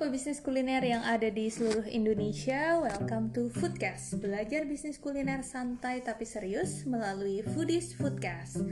pebisnis kuliner yang ada di seluruh Indonesia, welcome to Foodcast. Belajar bisnis kuliner santai tapi serius melalui Foodies Foodcast.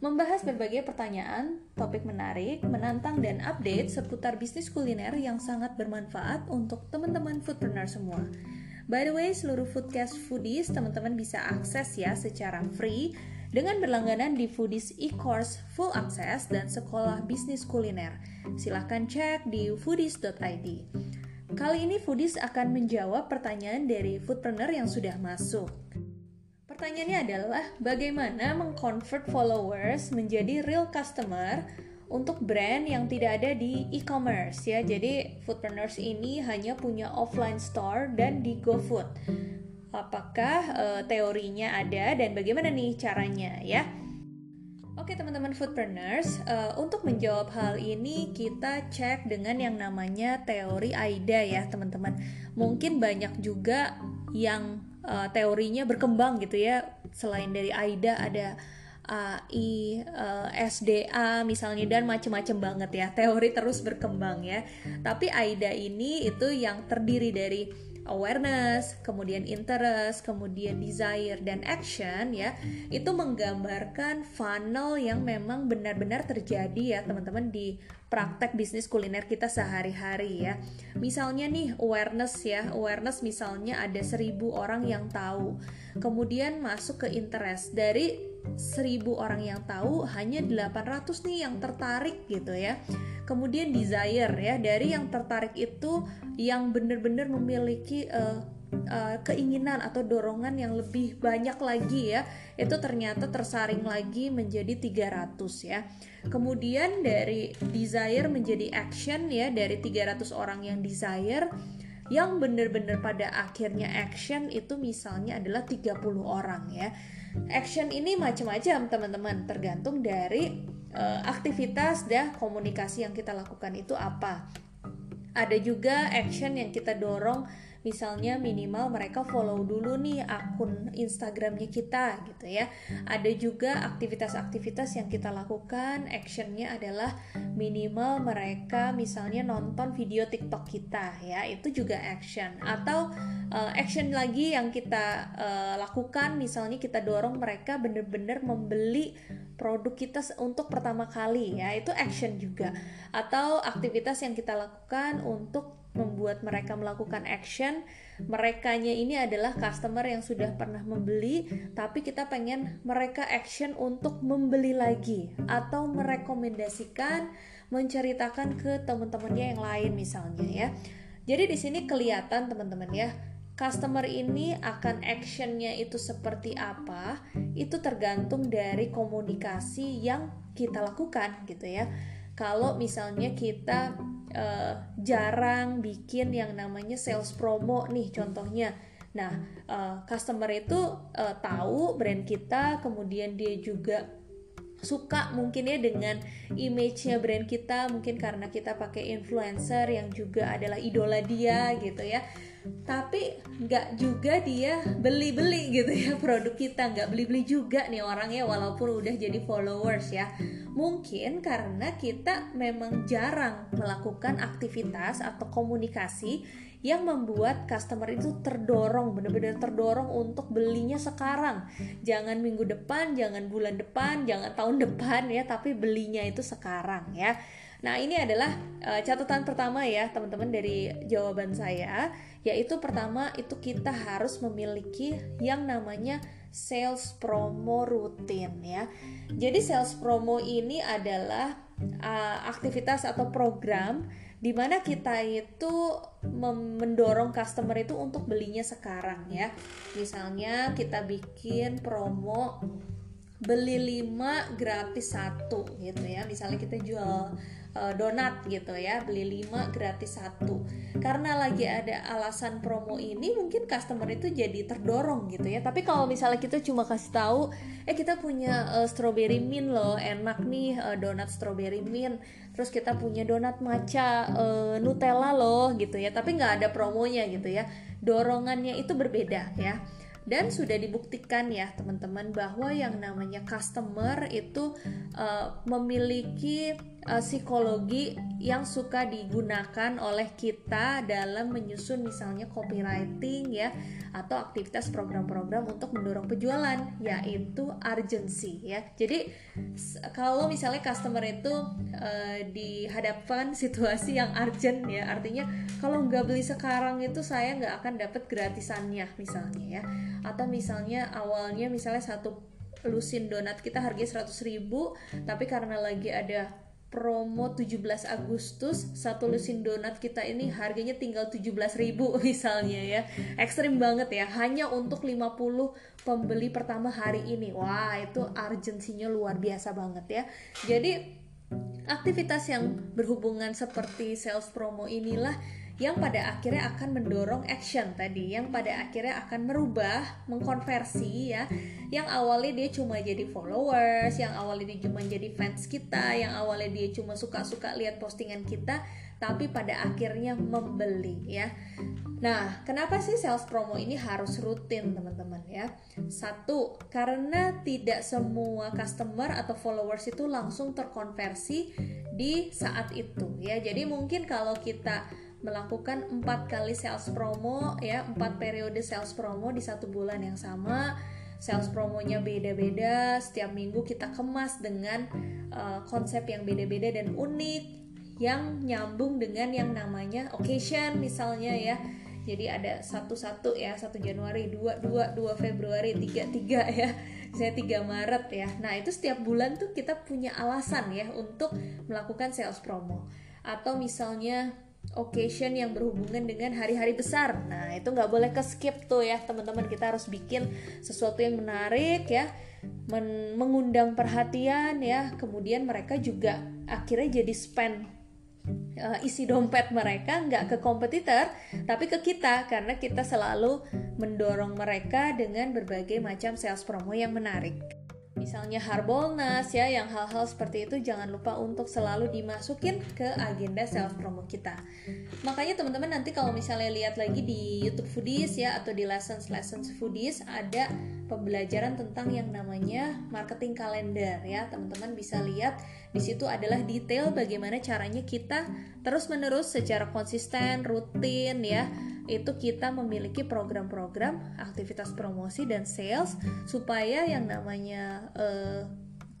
Membahas berbagai pertanyaan, topik menarik, menantang dan update seputar bisnis kuliner yang sangat bermanfaat untuk teman-teman foodpreneur semua. By the way, seluruh Foodcast Foodies teman-teman bisa akses ya secara free dengan berlangganan di Foodies e-course full access dan sekolah bisnis kuliner. Silahkan cek di foodies.id. Kali ini Foodies akan menjawab pertanyaan dari foodpreneur yang sudah masuk. Pertanyaannya adalah bagaimana mengconvert followers menjadi real customer untuk brand yang tidak ada di e-commerce ya. Jadi foodpreneurs ini hanya punya offline store dan di GoFood apakah uh, teorinya ada dan bagaimana nih caranya ya. Oke teman-teman foodpreneurs, uh, untuk menjawab hal ini kita cek dengan yang namanya teori AIDA ya teman-teman. Mungkin banyak juga yang uh, teorinya berkembang gitu ya. Selain dari AIDA ada AI, uh, SDA misalnya dan macem-macem banget ya. Teori terus berkembang ya. Tapi AIDA ini itu yang terdiri dari awareness, kemudian interest, kemudian desire dan action ya, itu menggambarkan funnel yang memang benar-benar terjadi ya teman-teman di praktek bisnis kuliner kita sehari-hari ya. Misalnya nih awareness ya, awareness misalnya ada seribu orang yang tahu, kemudian masuk ke interest dari seribu orang yang tahu hanya 800 nih yang tertarik gitu ya. Kemudian desire ya dari yang tertarik itu yang benar-benar memiliki uh, uh, keinginan atau dorongan yang lebih banyak lagi ya itu ternyata tersaring lagi menjadi 300 ya. Kemudian dari desire menjadi action ya dari 300 orang yang desire yang benar-benar pada akhirnya action itu misalnya adalah 30 orang ya action ini macam-macam teman-teman. Tergantung dari uh, aktivitas dan komunikasi yang kita lakukan itu apa. Ada juga action yang kita dorong misalnya minimal mereka follow dulu nih akun Instagramnya kita gitu ya. Ada juga aktivitas-aktivitas yang kita lakukan. Actionnya adalah minimal mereka misalnya nonton video TikTok kita ya. Itu juga action. Atau uh, action lagi yang kita uh, lakukan. Misalnya kita dorong mereka bener-bener membeli produk kita untuk pertama kali ya. Itu action juga. Atau aktivitas yang kita lakukan untuk membuat mereka melakukan action merekanya ini adalah customer yang sudah pernah membeli tapi kita pengen mereka action untuk membeli lagi atau merekomendasikan menceritakan ke teman-temannya yang lain misalnya ya. Jadi di sini kelihatan teman-teman ya customer ini akan actionnya itu seperti apa itu tergantung dari komunikasi yang kita lakukan gitu ya. Kalau misalnya kita uh, jarang bikin yang namanya sales promo nih contohnya. Nah, uh, customer itu uh, tahu brand kita, kemudian dia juga suka mungkin ya dengan image-nya brand kita mungkin karena kita pakai influencer yang juga adalah idola dia gitu ya tapi nggak juga dia beli-beli gitu ya produk kita nggak beli-beli juga nih orangnya walaupun udah jadi followers ya Mungkin karena kita memang jarang melakukan aktivitas atau komunikasi yang membuat customer itu terdorong, benar-benar terdorong untuk belinya sekarang. Jangan minggu depan, jangan bulan depan, jangan tahun depan ya, tapi belinya itu sekarang ya. Nah, ini adalah uh, catatan pertama ya, teman-teman dari jawaban saya, yaitu pertama itu kita harus memiliki yang namanya sales promo rutin ya. Jadi sales promo ini adalah uh, aktivitas atau program di mana kita itu mendorong customer itu untuk belinya sekarang ya. Misalnya kita bikin promo beli 5 gratis satu gitu ya. Misalnya kita jual uh, donat gitu ya beli 5 gratis satu. Karena lagi ada alasan promo ini mungkin customer itu jadi terdorong gitu ya. Tapi kalau misalnya kita cuma kasih tahu eh kita punya uh, strawberry mint loh enak nih uh, donat strawberry mint. Terus kita punya donat matcha uh, Nutella loh gitu ya. Tapi nggak ada promonya gitu ya. Dorongannya itu berbeda ya. Dan sudah dibuktikan ya teman-teman bahwa yang namanya customer itu uh, memiliki uh, psikologi yang suka digunakan oleh kita dalam menyusun misalnya copywriting ya atau aktivitas program-program untuk mendorong penjualan yaitu urgency ya. Jadi kalau misalnya customer itu uh, dihadapkan situasi yang urgent ya artinya kalau nggak beli sekarang itu saya nggak akan dapat gratisannya misalnya ya atau misalnya awalnya misalnya satu lusin donat kita harganya 100 ribu tapi karena lagi ada promo 17 Agustus satu lusin donat kita ini harganya tinggal 17 ribu misalnya ya. Ekstrim banget ya hanya untuk 50 pembeli pertama hari ini. Wah itu urgensinya luar biasa banget ya. Jadi aktivitas yang berhubungan seperti sales promo inilah yang pada akhirnya akan mendorong action tadi, yang pada akhirnya akan merubah, mengkonversi ya, yang awalnya dia cuma jadi followers, yang awalnya dia cuma jadi fans kita, yang awalnya dia cuma suka-suka lihat postingan kita, tapi pada akhirnya membeli ya. Nah, kenapa sih sales promo ini harus rutin teman-teman ya? Satu, karena tidak semua customer atau followers itu langsung terkonversi di saat itu ya. Jadi mungkin kalau kita melakukan empat kali sales promo ya empat periode sales promo di satu bulan yang sama. Sales promonya beda-beda setiap minggu kita kemas dengan uh, konsep yang beda-beda dan unik yang nyambung dengan yang namanya occasion misalnya ya. Jadi ada satu-satu ya satu Januari dua dua dua Februari tiga tiga ya. Saya tiga Maret ya. Nah itu setiap bulan tuh kita punya alasan ya untuk melakukan sales promo. Atau misalnya occasion yang berhubungan dengan hari-hari besar. Nah, itu nggak boleh ke skip tuh ya, teman-teman. Kita harus bikin sesuatu yang menarik ya, men mengundang perhatian ya. Kemudian mereka juga akhirnya jadi spend uh, isi dompet mereka nggak ke kompetitor, tapi ke kita karena kita selalu mendorong mereka dengan berbagai macam sales promo yang menarik misalnya Harbolnas ya yang hal-hal seperti itu jangan lupa untuk selalu dimasukin ke agenda sales promo kita. Makanya teman-teman nanti kalau misalnya lihat lagi di YouTube Foodies ya atau di lessons lessons Foodies ada pembelajaran tentang yang namanya marketing kalender ya. Teman-teman bisa lihat di situ adalah detail bagaimana caranya kita terus menerus secara konsisten rutin ya. Itu kita memiliki program-program aktivitas promosi dan sales supaya yang namanya uh,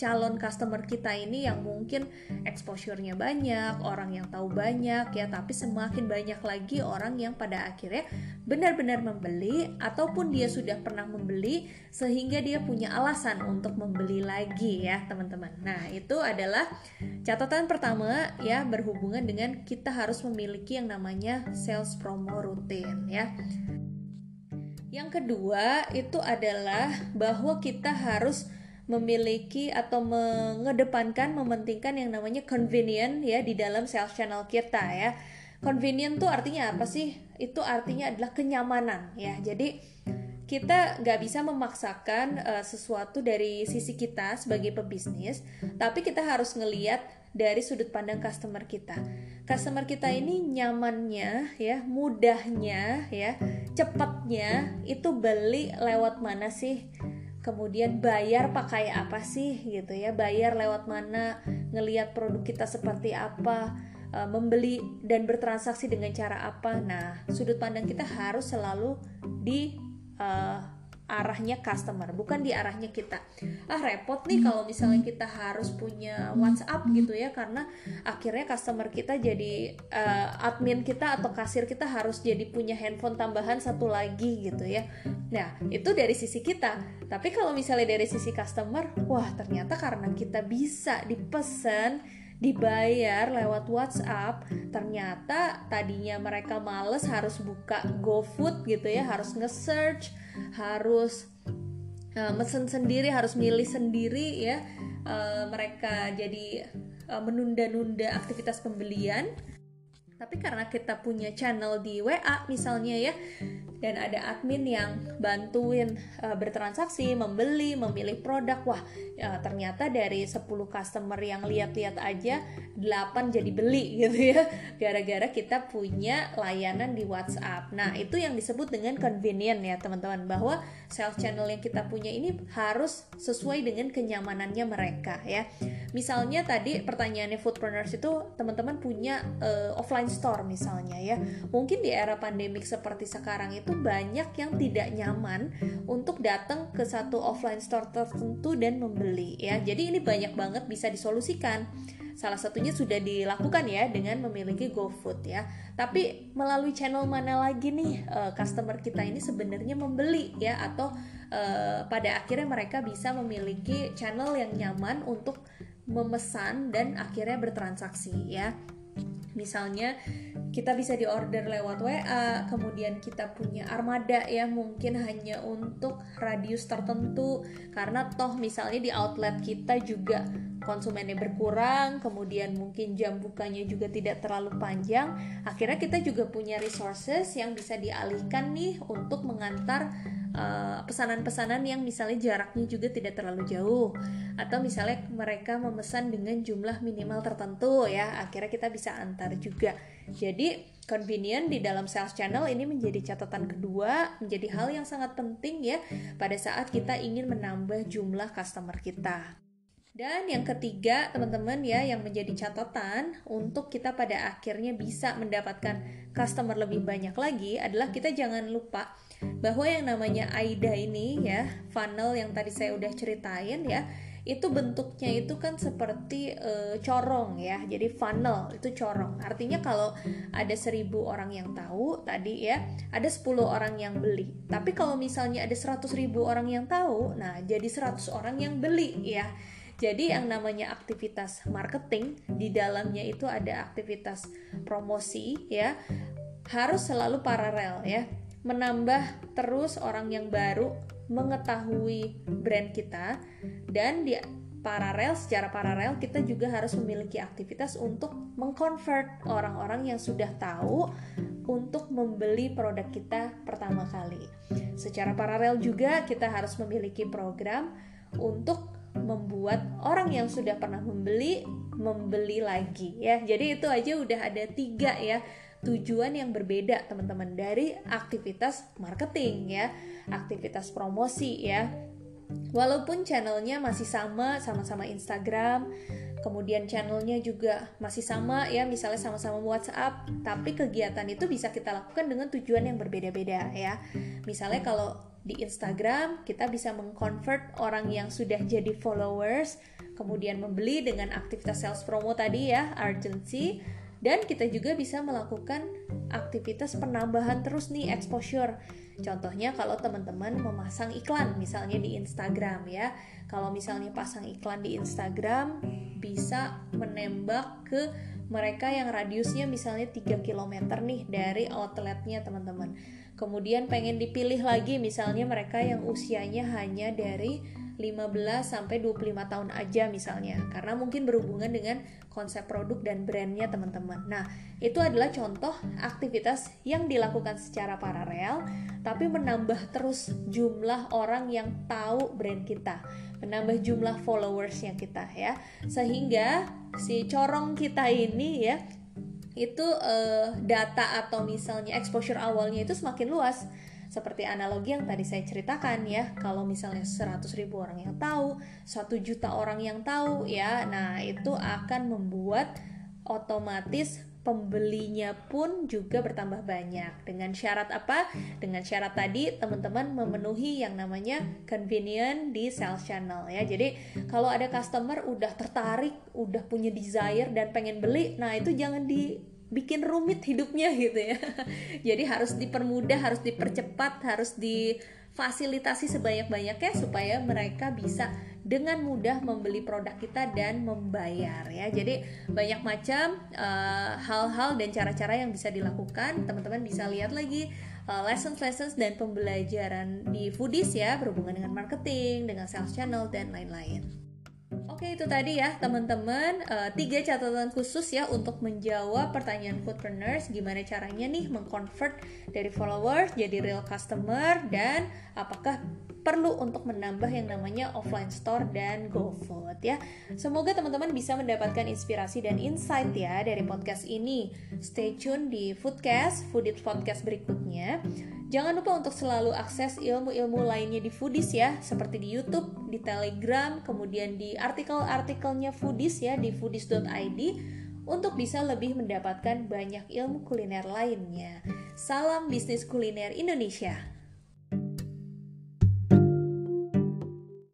calon customer kita ini yang mungkin exposure-nya banyak, orang yang tahu banyak ya, tapi semakin banyak lagi orang yang pada akhirnya benar-benar membeli ataupun dia sudah pernah membeli sehingga dia punya alasan untuk membeli lagi ya, teman-teman. Nah, itu adalah catatan pertama ya berhubungan dengan kita harus memiliki yang namanya sales promo rutin ya. Yang kedua itu adalah bahwa kita harus memiliki atau mengedepankan mementingkan yang namanya convenient ya di dalam sales channel kita ya. Convenient tuh artinya apa sih? Itu artinya adalah kenyamanan ya. Jadi kita nggak bisa memaksakan uh, sesuatu dari sisi kita sebagai pebisnis, tapi kita harus ngeliat dari sudut pandang customer kita. Customer kita ini nyamannya ya, mudahnya ya, cepatnya itu beli lewat mana sih? Kemudian bayar pakai apa sih gitu ya? Bayar lewat mana? Ngelihat produk kita seperti apa? Uh, membeli dan bertransaksi dengan cara apa? Nah sudut pandang kita harus selalu di uh, arahnya customer bukan di arahnya kita. Ah repot nih kalau misalnya kita harus punya WhatsApp gitu ya karena akhirnya customer kita jadi uh, admin kita atau kasir kita harus jadi punya handphone tambahan satu lagi gitu ya. Nah itu dari sisi kita. Tapi kalau misalnya dari sisi customer wah ternyata karena kita bisa dipesan dibayar lewat WhatsApp ternyata tadinya mereka males harus buka GoFood gitu ya harus nge-search harus uh, mesen sendiri harus milih sendiri ya. Uh, mereka jadi uh, menunda-nunda aktivitas pembelian. Tapi karena kita punya channel di WA misalnya ya dan ada admin yang bantuin uh, bertransaksi, membeli, memilih produk. Wah, ya, ternyata dari 10 customer yang lihat-lihat aja 8 jadi beli gitu ya. Gara-gara kita punya layanan di WhatsApp. Nah, itu yang disebut dengan convenient ya, teman-teman, bahwa sales channel yang kita punya ini harus sesuai dengan kenyamanannya mereka ya. Misalnya tadi pertanyaannya foodpreneurs itu teman-teman punya uh, offline store misalnya ya. Mungkin di era pandemik seperti sekarang itu banyak yang tidak nyaman untuk datang ke satu offline store tertentu dan membeli ya. Jadi ini banyak banget bisa disolusikan. Salah satunya sudah dilakukan ya dengan memiliki GoFood ya. Tapi melalui channel mana lagi nih uh, customer kita ini sebenarnya membeli ya atau uh, pada akhirnya mereka bisa memiliki channel yang nyaman untuk memesan dan akhirnya bertransaksi ya. Misalnya kita bisa diorder lewat WA, kemudian kita punya armada ya mungkin hanya untuk radius tertentu. Karena toh misalnya di outlet kita juga konsumennya berkurang, kemudian mungkin jam bukanya juga tidak terlalu panjang, akhirnya kita juga punya resources yang bisa dialihkan nih untuk mengantar pesanan-pesanan uh, yang misalnya jaraknya juga tidak terlalu jauh. Atau misalnya mereka memesan dengan jumlah minimal tertentu ya. Akhirnya kita bisa antar juga. Jadi convenient di dalam sales channel ini menjadi catatan kedua menjadi hal yang sangat penting ya pada saat kita ingin menambah jumlah customer kita. Dan yang ketiga, teman-teman ya, yang menjadi catatan untuk kita pada akhirnya bisa mendapatkan customer lebih banyak lagi adalah kita jangan lupa bahwa yang namanya AIDA ini ya funnel yang tadi saya udah ceritain ya itu bentuknya itu kan seperti e, corong ya. Jadi funnel itu corong. Artinya kalau ada seribu orang yang tahu tadi ya ada 10 orang yang beli. Tapi kalau misalnya ada 100 ribu orang yang tahu nah jadi 100 orang yang beli ya. Jadi yang namanya aktivitas marketing di dalamnya itu ada aktivitas promosi ya harus selalu paralel ya menambah terus orang yang baru mengetahui brand kita dan di paralel secara paralel kita juga harus memiliki aktivitas untuk mengconvert orang-orang yang sudah tahu untuk membeli produk kita pertama kali. Secara paralel juga kita harus memiliki program untuk membuat orang yang sudah pernah membeli membeli lagi ya. Jadi itu aja udah ada tiga ya tujuan yang berbeda teman-teman dari aktivitas marketing ya, aktivitas promosi ya. Walaupun channelnya masih sama, sama-sama Instagram, kemudian channelnya juga masih sama ya, misalnya sama-sama WhatsApp, tapi kegiatan itu bisa kita lakukan dengan tujuan yang berbeda-beda ya. Misalnya kalau di Instagram kita bisa mengconvert orang yang sudah jadi followers, kemudian membeli dengan aktivitas sales promo tadi ya, urgency dan kita juga bisa melakukan aktivitas penambahan terus nih exposure. Contohnya kalau teman-teman memasang iklan misalnya di Instagram ya. Kalau misalnya pasang iklan di Instagram bisa menembak ke mereka yang radiusnya misalnya 3 km nih dari outletnya teman-teman. Kemudian pengen dipilih lagi misalnya mereka yang usianya hanya dari 15 sampai 25 tahun aja misalnya karena mungkin berhubungan dengan konsep produk dan brandnya teman-teman. Nah, itu adalah contoh aktivitas yang dilakukan secara paralel tapi menambah terus jumlah orang yang tahu brand kita, menambah jumlah followers yang kita ya. Sehingga si corong kita ini ya itu uh, data atau misalnya exposure awalnya itu semakin luas seperti analogi yang tadi saya ceritakan ya, kalau misalnya 100 ribu orang yang tahu, 1 juta orang yang tahu ya, nah itu akan membuat otomatis pembelinya pun juga bertambah banyak. Dengan syarat apa? Dengan syarat tadi teman-teman memenuhi yang namanya convenient di sales channel ya. Jadi kalau ada customer udah tertarik, udah punya desire dan pengen beli, nah itu jangan di bikin rumit hidupnya gitu ya. Jadi harus dipermudah, harus dipercepat, harus difasilitasi sebanyak-banyaknya supaya mereka bisa dengan mudah membeli produk kita dan membayar ya. Jadi banyak macam eh, hal-hal uh, dan cara-cara yang bisa dilakukan. Teman-teman bisa lihat lagi uh, lessons-lessons dan pembelajaran di Foodies ya berhubungan dengan marketing, dengan sales channel dan lain-lain. Oke itu tadi ya teman-teman uh, tiga catatan khusus ya untuk menjawab pertanyaan foodpreneurs gimana caranya nih mengconvert dari followers jadi real customer dan apakah perlu untuk menambah yang namanya offline store dan GoFood ya. Semoga teman-teman bisa mendapatkan inspirasi dan insight ya dari podcast ini. Stay tune di Foodcast, Foodit Podcast berikutnya. Jangan lupa untuk selalu akses ilmu-ilmu lainnya di Foodies ya, seperti di YouTube, di Telegram, kemudian di artikel-artikelnya Foodies ya di foodies.id untuk bisa lebih mendapatkan banyak ilmu kuliner lainnya. Salam bisnis kuliner Indonesia.